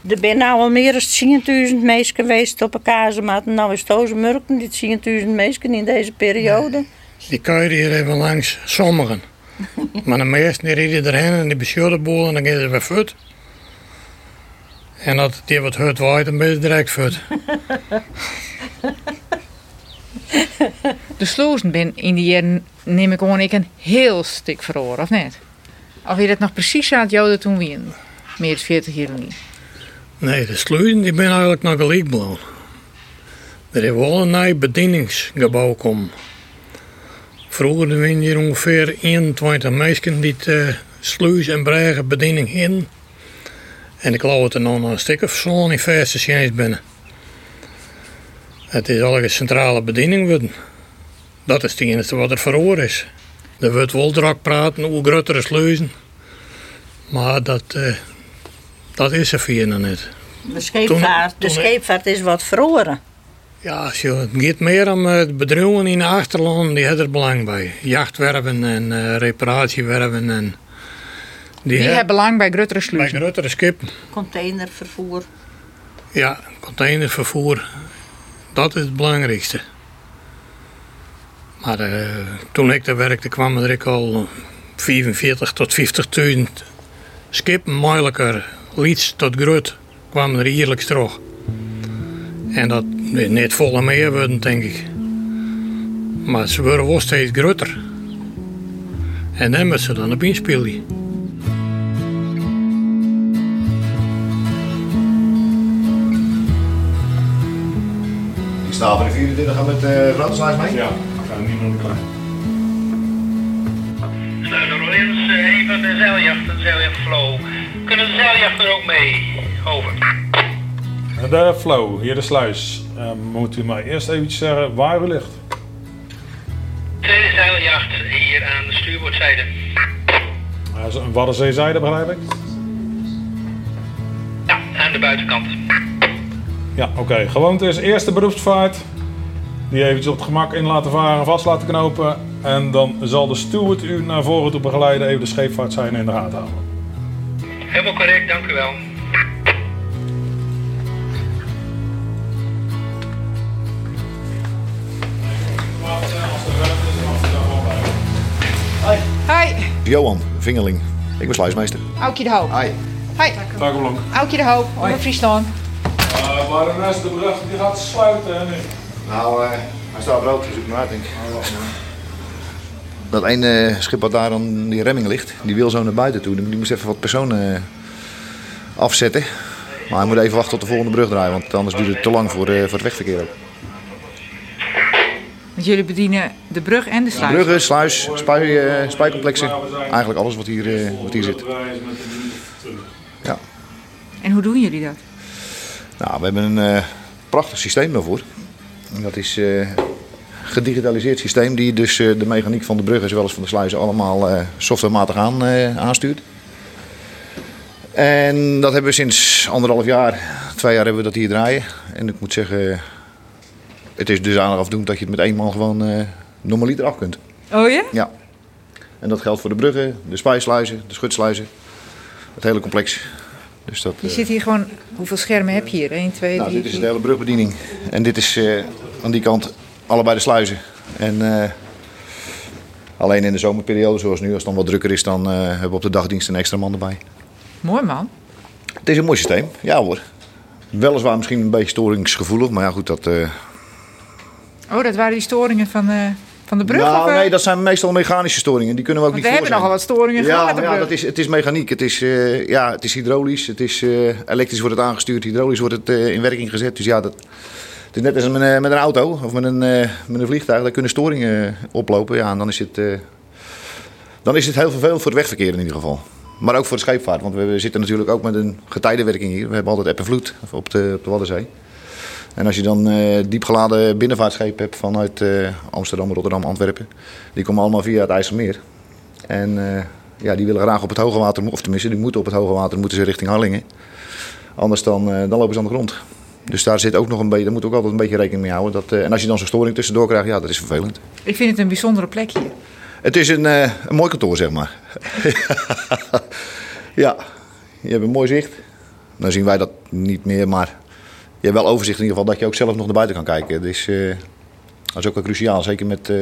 D: Er zijn nu al meer dan 10.000 mensen geweest op een kazemaat. Nou is het murken, die 10.000 mensen in deze periode.
E: Die je hier even langs, sommigen. Maar de meesten rijden erheen en die beschilderen boel en dan gaan ze weer voet. En dat die wat hut waait, dan ben je direct voet.
C: de slozen ben in die jaren, neem ik gewoon ik een heel stuk verloren, of niet? Of je dat nog precies aan het joden toen weer? Meer dan 40 jaar niet.
E: Nee, de sluizen die ben eigenlijk nog gelijk blauw. Er is wel een nieuw bedieningsgebouw komen. Vroeger waren hier ongeveer 21 mensen die uh, sluis en bregen bediening in. En ik geloof dat er nog een stuk of zo in verse binnen. Het is al een centrale bediening worden. Dat is het enige wat er voor is. Er wordt wel druk praten over grotere sluizen. Maar dat, uh, dat is er voor nog niet.
D: De scheepvaart, de scheepvaart is wat verloren.
E: Ja, het gaat meer om het bedrijven in de achterland, die hebben er belang bij. Jachtwerven en uh, reparatiewerven. En
C: die, die hebben belang bij grotere sluizen?
E: Bij grotere schepen.
D: Containervervoer.
E: Ja, containervervoer. Dat is het belangrijkste. Maar uh, toen ik daar werkte kwamen er al 45 tot 50.000 schepen, moeilijker, liets tot groot, kwamen er eerlijk terug. En dat niet volle meer worden, denk ik. Maar ze worden wel steeds groter. En dan moeten ze dan op inspelen.
O: Ik sta voor de 24 gaan met de uh, grote mee?
E: Ja, ik ga niet naar de klein.
P: Sluiter Rollins, uh, een van de zeiljachten, zeiljacht Flow. Kunnen de zeiljachten ook mee? Over. De flow, hier de sluis. Eh, moet u mij eerst even zeggen waar u ligt?
Q: Tweede zeiljacht hier aan de stuurboordzijde.
P: Dat is een Waddenzeezijde, begrijp ik?
Q: Ja, aan de buitenkant.
P: Ja, oké. Gewoonte is eerste beroepsvaart. Die eventjes op het gemak in laten varen, vast laten knopen. En dan zal de steward u naar voren toe begeleiden, even de scheepvaart zijn in de gaten houden.
Q: Helemaal correct, dank u wel.
O: Johan Vingerling. Ik ben sluismeester.
C: Aukje de Hoop.
O: Hi.
C: Hi,
P: Takelblok.
C: Aukje de Hoop, over Friesland.
P: Uh, maar de rest de brug die gaat sluiten hè, nu.
O: Nou, eh, hij staat rood, dus ik maar uit, denk ik. Dat ene schip wat daar aan die remming ligt, die wil zo naar buiten toe. Die moest even wat personen eh, afzetten. Maar hij moet even wachten tot de volgende brug draaien, want anders duurt het te lang voor, eh, voor het wegverkeer ook.
C: Want jullie bedienen de brug en de sluis.
O: Bruggen, sluis, spui, eh, spuicomplexen. Eigenlijk alles wat hier, eh, wat hier zit. Ja.
C: En hoe doen jullie dat?
O: Nou, we hebben een eh, prachtig systeem daarvoor. En dat is gedigitaliseerd systeem die dus de mechaniek van de bruggen zowel als van de sluizen allemaal softwarematig aan, aanstuurt. En dat hebben we sinds anderhalf jaar, twee jaar hebben we dat hier draaien. En ik moet zeggen, het is dusdanig afdoend dat je het met één man gewoon eh normaliter af kunt.
C: Oh ja?
O: Ja. En dat geldt voor de bruggen, de spijsluizen, de schutsluizen. Het hele complex. Dus dat,
C: Je
O: eh,
C: zit hier gewoon... Hoeveel schermen heb je hier? 1, 2, 3,
O: nou, dit is de hele brugbediening. En dit is eh, aan die kant allebei de sluizen. En alleen in de zomerperiode, zoals nu, als het dan wat drukker is, dan hebben we op de dagdienst een extra man erbij.
C: Mooi man.
O: Het is een mooi systeem, ja hoor. Weliswaar misschien een beetje storingsgevoelig, maar ja goed, dat...
C: Oh, dat waren die storingen van, eh, van de brug?
O: nou,
C: of, eh?
O: nee, dat zijn meestal mechanische storingen. Die kunnen we ook niet
C: we hebben nogal wat storingen
O: ja,
C: gehad
O: ja, dat is, het is mechaniek. Het is, eh, ja, het is hydraulisch. Het is, elektrisch wordt het aangestuurd. Hydraulisch wordt het in werking gezet. Dus ja, dat, het is net als met, een- met een auto of met een, met een vliegtuig. Daar kunnen storingen oplopen. Ja, en dan is, het, dan is het heel vervelend voor het wegverkeer in ieder geval. Maar ook voor de scheepvaart. Want we zitten natuurlijk ook met een getijdenwerking hier. We hebben altijd eb en vloed op de, op de Waddenzee. En als je dan eh diepgeladen binnenvaartschepen hebt vanuit eh, Amsterdam, Rotterdam, Antwerpen. Die komen allemaal via het IJsselmeer. En eh, ja, die willen graag op het hoge water, of tenminste, die moeten op het hoge water, moeten ze richting Harlingen. Anders dan, dan lopen ze aan de grond. Dus daar zit ook nog een beetje, daar moet ook altijd een beetje rekening mee houden. Dat, en als je dan zo'n storing tussendoor krijgt, ja, dat is vervelend.
C: Ik vind het een bijzondere plek hier.
O: Het is een, een mooi kantoor, zeg maar. ja, je hebt een mooi zicht. Dan zien wij dat niet meer, maar je hebt wel overzicht in ieder geval dat je ook zelf nog naar buiten kan kijken. Dus eh, dat is ook wel cruciaal, zeker met... eh,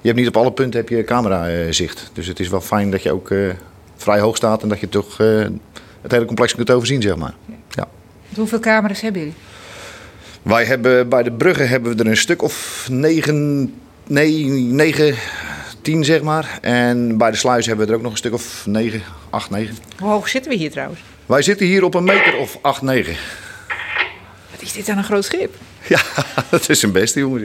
O: je hebt niet op alle punten heb je camera-zicht. Dus het is wel fijn dat je ook eh, vrij hoog staat en dat je toch eh, het hele complex kunt overzien, zeg maar. Ja.
C: Hoeveel camera's hebben jullie?
O: Wij hebben bij de bruggen hebben we er een stuk of negen, nee, negen, tien zeg maar. En bij de sluizen hebben we er ook nog een stuk of negen, acht, negen.
C: Hoe hoog zitten we hier trouwens?
O: Wij zitten hier op een meter of acht, negen.
C: Is dit dan een groot schip?
O: Ja, dat is een beste jongens.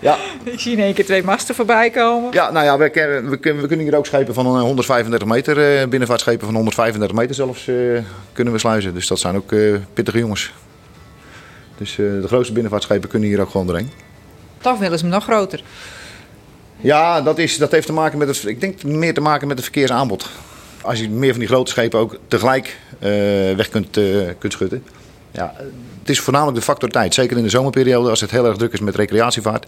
O: Ja.
C: Ik zie in één keer twee masten voorbij komen.
O: Ja, nou ja, we, we, kunnen- we kunnen hier ook schepen van eh, 135 meter, eh, binnenvaartschepen van 135 meter zelfs, eh, kunnen we sluizen. Dus dat zijn ook eh, pittige jongens. Dus eh, de grootste binnenvaartschepen kunnen hier ook gewoon doorheen.
C: Toch willen ze hem nog groter.
O: Ja, dat, is, dat heeft te maken met het, ik denk meer te maken met het verkeersaanbod. Als je meer van die grote schepen ook tegelijk eh, weg kunt, eh, kunt schutten. Ja, het is voornamelijk de factor tijd. Zeker in de zomerperiode, als het heel erg druk is met recreatievaart.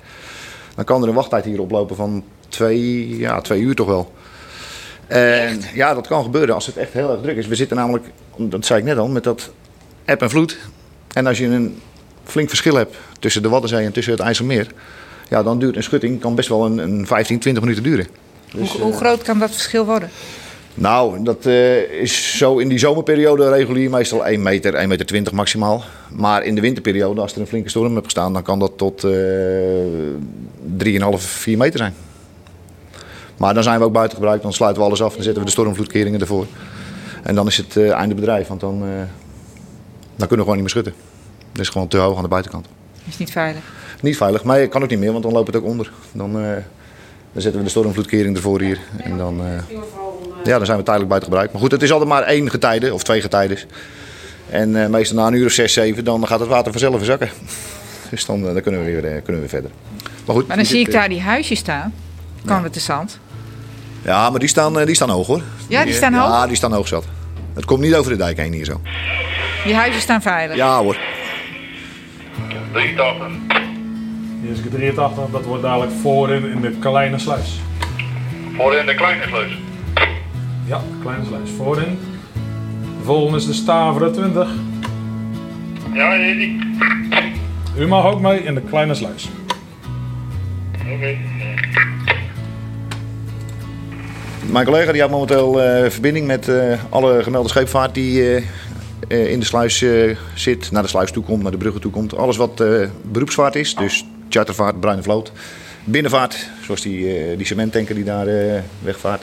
O: Dan kan er een wachttijd hier oplopen van twee, ja, twee uur toch wel. En ja, dat kan gebeuren als het echt heel erg druk is. We zitten namelijk, dat zei ik net al, met dat eb en vloed. En als je een flink verschil hebt tussen de Waddenzee en tussen het IJsselmeer. Ja, dan duurt een schutting kan best wel een, een 15, 20 minuten duren. Dus,
C: hoe, hoe groot kan dat verschil worden?
O: Nou, dat eh, is zo in die zomerperiode regulier meestal 1 meter, 1 meter 20 maximaal. Maar in de winterperiode, als er een flinke storm hebt gestaan, dan kan dat tot eh 3,5, 4 meter zijn. Maar dan zijn we ook buiten gebruik, dan sluiten we alles af, dan zetten we de stormvloedkeringen ervoor. En dan is het eh, einde bedrijf, want dan, eh, dan kunnen we gewoon niet meer schutten. Dat is gewoon te hoog aan de buitenkant.
C: Is niet veilig.
O: Niet veilig, maar kan ook niet meer, want dan loopt het ook onder. Dan, dan zetten we de stormvloedkering ervoor hier. En dan, ja, dan zijn we tijdelijk buiten gebruik. Maar goed, het is altijd maar één getijde of twee getijden. En eh, meestal na een uur of 6, 7, dan gaat het water vanzelf verzakken. Dus dan, eh, dan kunnen, we weer, eh, kunnen we weer verder. Maar goed,
C: Maar dan zie ik daar die huisjes staan. Kan met de zand.
O: Ja, maar die staan, die staan hoog hoor.
C: Ja, die staan hoog?
O: Ja, die staan hoog zat. Het komt niet over de dijk heen hier zo.
C: Die huisjes staan veilig.
O: Ja hoor.
P: 83. Hier is ik 83, dat wordt dadelijk voorin in de kleine sluis.
R: Voorin de kleine sluis.
P: Ja, de kleine sluis. Voorin. De volgende is de Staveren 20.
R: Ja, die.
P: U mag ook mee in de kleine sluis.
R: Oké.
O: Mijn collega die had momenteel eh, verbinding met eh, alle gemelde scheepvaart die eh, eh, in de sluis eh, zit, naar de sluis toe komt, naar de bruggen toe komt. Alles wat eh, beroepsvaart is, dus chartervaart, bruine vloot. Binnenvaart, zoals die, eh, die cementtanker die daar eh, wegvaart.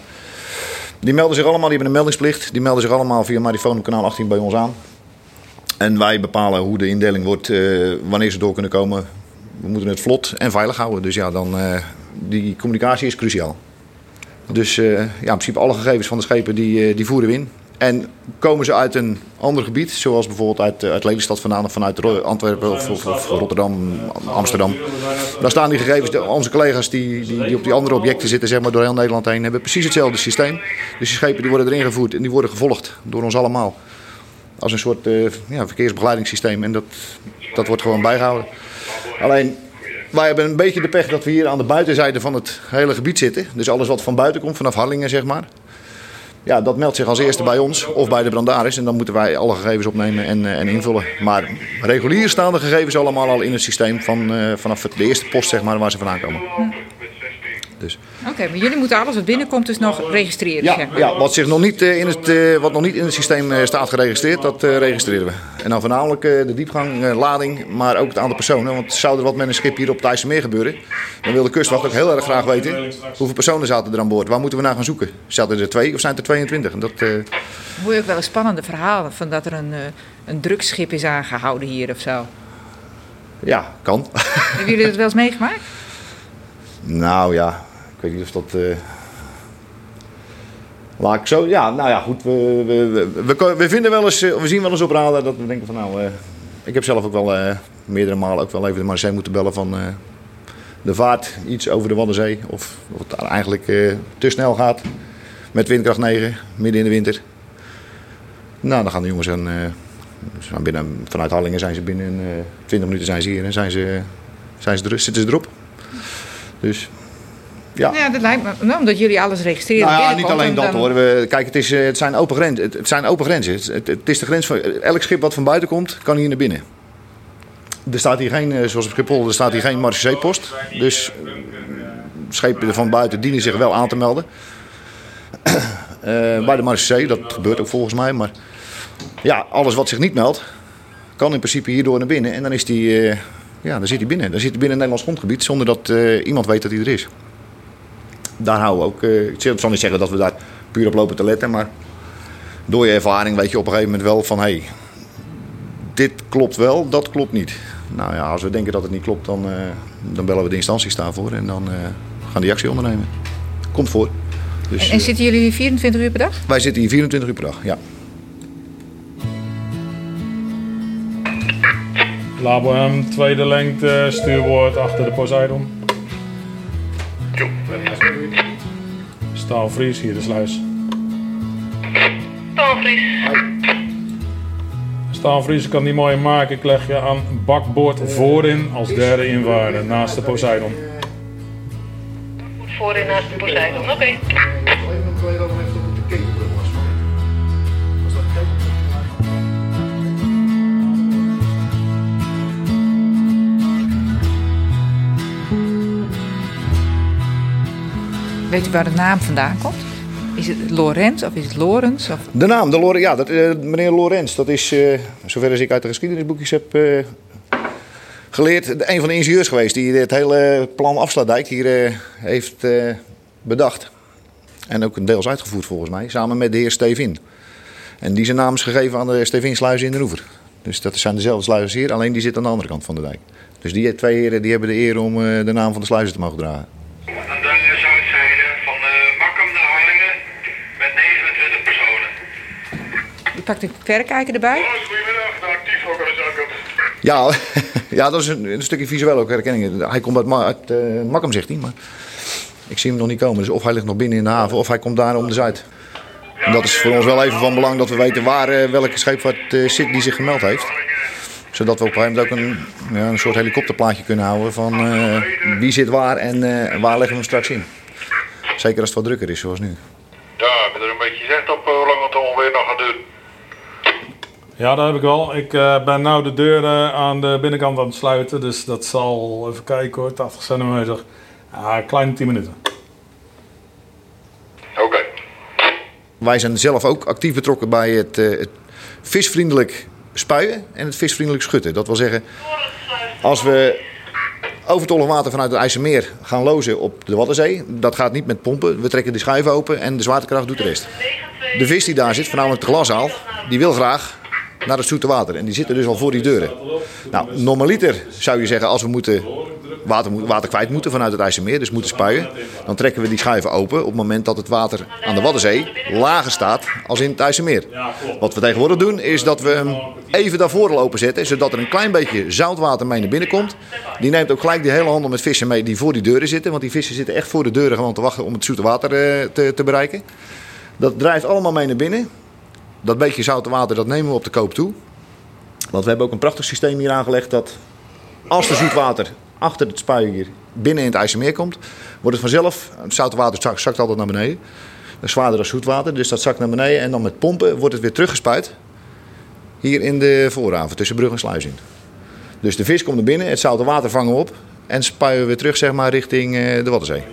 O: Die melden zich allemaal, die hebben een meldingsplicht. Die melden zich allemaal via Marifoon op kanaal 18 bij ons aan. En wij bepalen hoe de indeling wordt, eh, wanneer ze door kunnen komen. We moeten het vlot en veilig houden. Dus ja, dan, eh, die communicatie is cruciaal. Dus eh, ja, in principe alle gegevens van de schepen die, die voeren we in. En komen ze uit een ander gebied, zoals bijvoorbeeld uit, eh, uit Lelystad vandaan of vanuit Antwerpen of, of, Rotterdam, Amsterdam. Dan staan die gegevens, onze collega's die, die, die op die andere objecten zitten, zeg maar door heel Nederland heen, hebben precies hetzelfde systeem. Dus die schepen die worden erin gevoerd en die worden gevolgd door ons allemaal. Als een soort eh, ja, verkeersbegeleidingssysteem en dat, dat wordt gewoon bijgehouden. Alleen wij hebben een beetje de pech dat we hier aan de buitenzijde van het hele gebied zitten. Dus alles wat van buiten komt, vanaf Harlingen zeg maar. Ja, dat meldt zich als eerste bij ons of bij de brandaris. En dan moeten wij alle gegevens opnemen en, eh, en invullen. Maar regulier staan de gegevens allemaal al in het systeem van, eh, vanaf de eerste post zeg maar, waar ze vandaan komen. Dus.
C: Oké, maar jullie moeten alles wat binnenkomt dus nog registreren.
O: Ja,
C: zeg maar.
O: ja wat, zich nog niet, eh, in het, eh, wat nog niet in het systeem eh, staat geregistreerd, dat registreren we. En dan voornamelijk de diepgang, lading, maar ook het aantal personen. Want zou er wat met een schip hier op het IJsselmeer gebeuren, dan wil de kustwacht ook heel erg graag weten hoeveel personen zaten er aan boord. Waar moeten we naar gaan zoeken? Zaten er twee of zijn er 22? En dat, eh,
C: Hoor je ook wel eens spannende verhalen van dat er een, een drugsschip is aangehouden hier of zo.
O: ja, kan.
C: Hebben jullie dat wel eens meegemaakt?
O: Nou ja, weet niet of dat. Laat ik zo. Ja, nou ja, goed. We, we, we, we, vinden wel eens. eh, We zien wel eens op radar dat we denken van nou. eh, ik heb zelf ook wel meerdere malen ook wel even de Marseille moeten bellen van. de vaart iets over de Waddenzee. Of, het eigenlijk te snel gaat. Met windkracht 9, midden in de winter. Nou, dan gaan de jongens ze gaan binnen, vanuit Hallingen zijn ze binnen eh 20 minuten zijn ze hier en zijn ze, zijn ze er, zitten ze erop. Dus ja.
C: Ja, dat lijkt me. Nou, omdat jullie alles registreren.
O: Nou ja, niet alleen
C: en
O: dat
C: dan-
O: hoor. We, kijk, het, is, eh, het, zijn open grenzen. Het, het zijn open grenzen. Het, is de grens van. Elk schip wat van buiten komt, kan hier naar binnen. Er staat hier geen, eh, zoals op Schiphol, er staat hier geen marechaussee-post. Dus eh, schepen van buiten dienen zich wel aan te melden. Bij de marechaussee, dat gebeurt ook volgens mij. Maar ja, alles wat zich niet meldt, kan in principe hierdoor naar binnen. En dan, is die, ja, dan zit hij binnen. Dan zit hij binnen het Nederlands grondgebied zonder dat iemand weet dat hij er is daar houden we ook. eh, ik zal niet zeggen dat we daar puur op lopen te letten, maar door je ervaring weet je op een gegeven moment wel van hé, hey, dit klopt wel, dat klopt niet. Nou ja, als we denken dat het niet klopt, dan, eh, dan bellen we de instanties daarvoor en dan eh, gaan die actie ondernemen. Komt voor. Dus,
C: En, en zitten jullie hier 24 uur per dag?
O: wij zitten hier 24 uur per dag, ja.
P: Labo M, tweede lengte, stuurboord achter de Poseidon. Staalvries, hier de sluis.
Q: Staalvries.
P: Staalvries kan die mooi maken. Ik leg je aan bakboord voorin als derde inwaarde naast de Poseidon.
Q: Voorin naast de Poseidon. Oké.
C: Weet u waar de naam vandaan komt? Is het Lorenz of is het Lorens? Of...
O: De naam, de Lore, ja, dat, eh, meneer Lorenz, dat is, eh, zover als ik uit de geschiedenisboekjes heb eh, geleerd, een van de ingenieurs geweest die het hele plan Afsluitdijk hier heeft bedacht. En ook deels uitgevoerd volgens mij, samen met de heer Stevin. En die zijn naam is gegeven aan de Stevinsluizen in de Oever. Dus dat zijn dezelfde sluizen hier, alleen die zitten aan de andere kant van de dijk. Dus die twee heren die hebben de eer om de naam van de sluizen te mogen dragen.
R: Aan de zuidzijde van uh, Makkum naar Harlingen met 29 personen.
C: U pakt een verrekijker erbij.
R: Goedemiddag.
O: Ja, ja, dat is een, een stukje visueel ook herkenning. Hij komt uit, Ma- uit eh, Makkum, zegt hij. Maar ik zie hem nog niet komen. Dus of hij ligt nog binnen in de haven of hij komt daar om de Zuid. En dat is voor ons wel even van belang dat we weten waar eh, welke scheepvaart eh, zit die zich gemeld heeft. Zodat we op een gegeven moment ook een, ja, een soort helikopterplaatje kunnen houden van eh, wie zit waar en eh, waar leggen we hem straks in. Zeker als het wat drukker is zoals nu.
R: Ja, heb je er een beetje zicht op hoe lang het ongeveer nog gaat duren?
P: Ja, dat heb ik wel. Ik eh, ben nu de deur eh, aan de binnenkant aan het sluiten. Dus dat zal, even kijken hoor, 80 centimeter. Ja, een kleine 10 minuten.
O: Wij zijn zelf ook actief betrokken bij het, eh, het visvriendelijk spuien en het visvriendelijk schutten. Dat wil zeggen, als we overtollig water vanuit het IJsselmeer gaan lozen op de Waddenzee, dat gaat niet met pompen. We trekken de schuiven open en de zwaartekracht doet de rest. De vis die daar zit, voornamelijk de glasaal, die wil graag naar het zoete water. En die zitten dus al voor die deuren. Nou, normaliter zou je zeggen, als we moeten water, water kwijt moeten vanuit het IJsselmeer, dus moeten spuien, dan trekken we die schuiven open op het moment dat het water aan de Waddenzee lager staat als in het IJsselmeer. Wat we tegenwoordig doen, is dat we hem even daarvoor al openzetten, zodat er een klein beetje zoutwater mee naar binnen komt. Die neemt ook gelijk die hele handel met vissen mee die voor die deuren zitten, want die vissen zitten echt voor de deuren gewoon te wachten om het zoete water eh, te, te bereiken. Dat drijft allemaal mee naar binnen. Dat beetje zoute water dat nemen we op de koop toe. Want we hebben ook een prachtig systeem hier aangelegd dat als er zoetwater achter het spuien hier binnen in het IJsselmeer komt, wordt het vanzelf, het zoute water zakt, altijd naar beneden. Zwaarder dan zoetwater, dus dat zakt naar beneden en dan met pompen wordt het weer teruggespuit. Hier in de voorhaven tussen brug en sluis. Dus de vis komt naar binnen, het zoute water vangen we op en spuien we weer terug zeg maar, richting eh, de Waddenzee.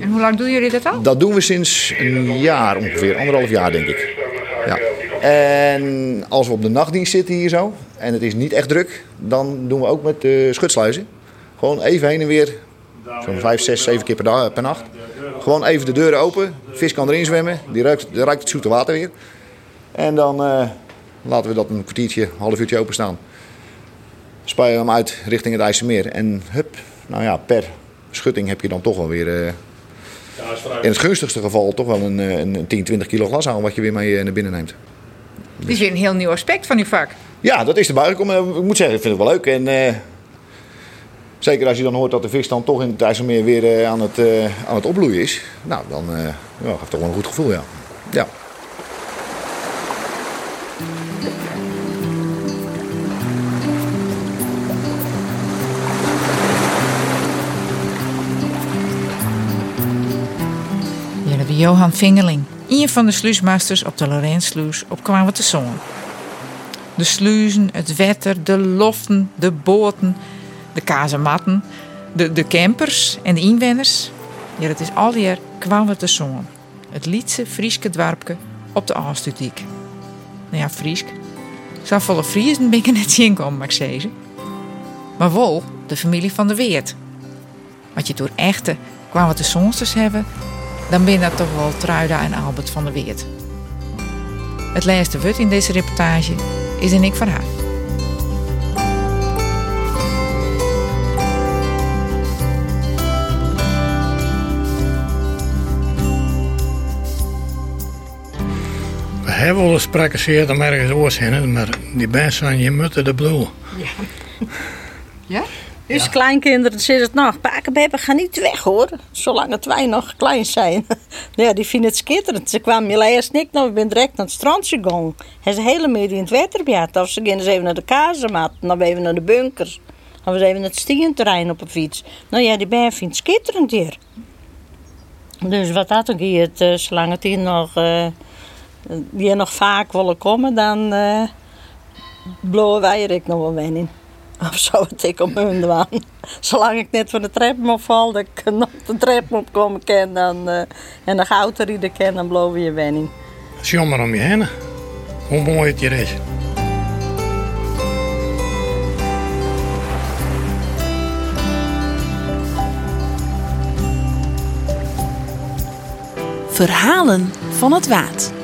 C: En hoe lang doen jullie dat al?
O: Dat doen we sinds een jaar ongeveer, anderhalf jaar denk ik. Ja. En als we op de nachtdienst zitten hier zo en het is niet echt druk, dan doen we ook met de schutsluizen. Gewoon even heen en weer, zo'n vijf, zes, zeven keer per, dag, per nacht. Gewoon even de deuren open, vis kan erin zwemmen, die ruikt, die ruikt het zoete water weer. En dan eh, laten we dat een kwartiertje, half uurtje openstaan. Spuien we hem uit richting het IJsselmeer en hup, nou ja, per schutting heb je dan toch wel weer... eh, in het gunstigste geval toch wel een, eh, een 10, 20 kilo glas aan wat je weer mee eh, naar binnen neemt.
C: Dit is weer een heel nieuw aspect van uw vak.
O: Ja, dat is erbij gekomen. Eh, Ik moet zeggen, ik vind het wel leuk. En eh, zeker als je dan hoort dat de vis dan toch in het IJsselmeer weer aan, het, eh, aan het opbloeien is. Nou, dan eh ja, geeft toch wel een goed gevoel, ja. Ja.
C: Johan Vingerling, een van de sluismasters op de Lorentsluis op kwamen te zongen. De sluizen, het wetter, de loften, de boten, de kazematten, de, de campers en de inwoners. Ja, het is al jaar kwamen te zongen. Het liedse Frieske dwarpke op de Aanstudiek. Nou ja, Friesk. Zou volle Friesen ben ik er net zien komen, mag ik. Maar wel de familie van de Weert. Want je door echte kwamen te zongsters hebben, dan ben dat toch wel Truida en Albert van der Weert. Het laatste woord in deze reportage is in ik van haar.
E: We hebben wel eens spreken om ergens oorzinnen, maar die mensen zijn je mutten de bloel.
C: Ja?
D: Dus kleinkinderen zeggen het nog, pakenbeppen, ga niet weg hoor. Zolang het wij nog klein zijn. ja, die vinden het schitterend. Ze kwamen je eerst niet, nou, ik ben direct naar het strandje gegaan. Hij is hele midden in het water gehad. Of ze gingen eens even naar de kazemat, dan even naar de bunkers. Dan was even naar het stienterrein op een fiets. Nou ja, die ben vindt het schitterend hier. Dus wat dat ook hier, zolang het hier nog, hier nog vaak willen komen, dan blowen wij er ook nog wel in. Of zou het ik op hun doen? Zolang ik net van de trap mag val, dat ik nog de trap op komen kan dan, eh, en de auto rijden kan, dan blowen je wijn in.
E: Het is jammer om je heen. Hoe mooi het hier is.
B: Verhalen van het Waad.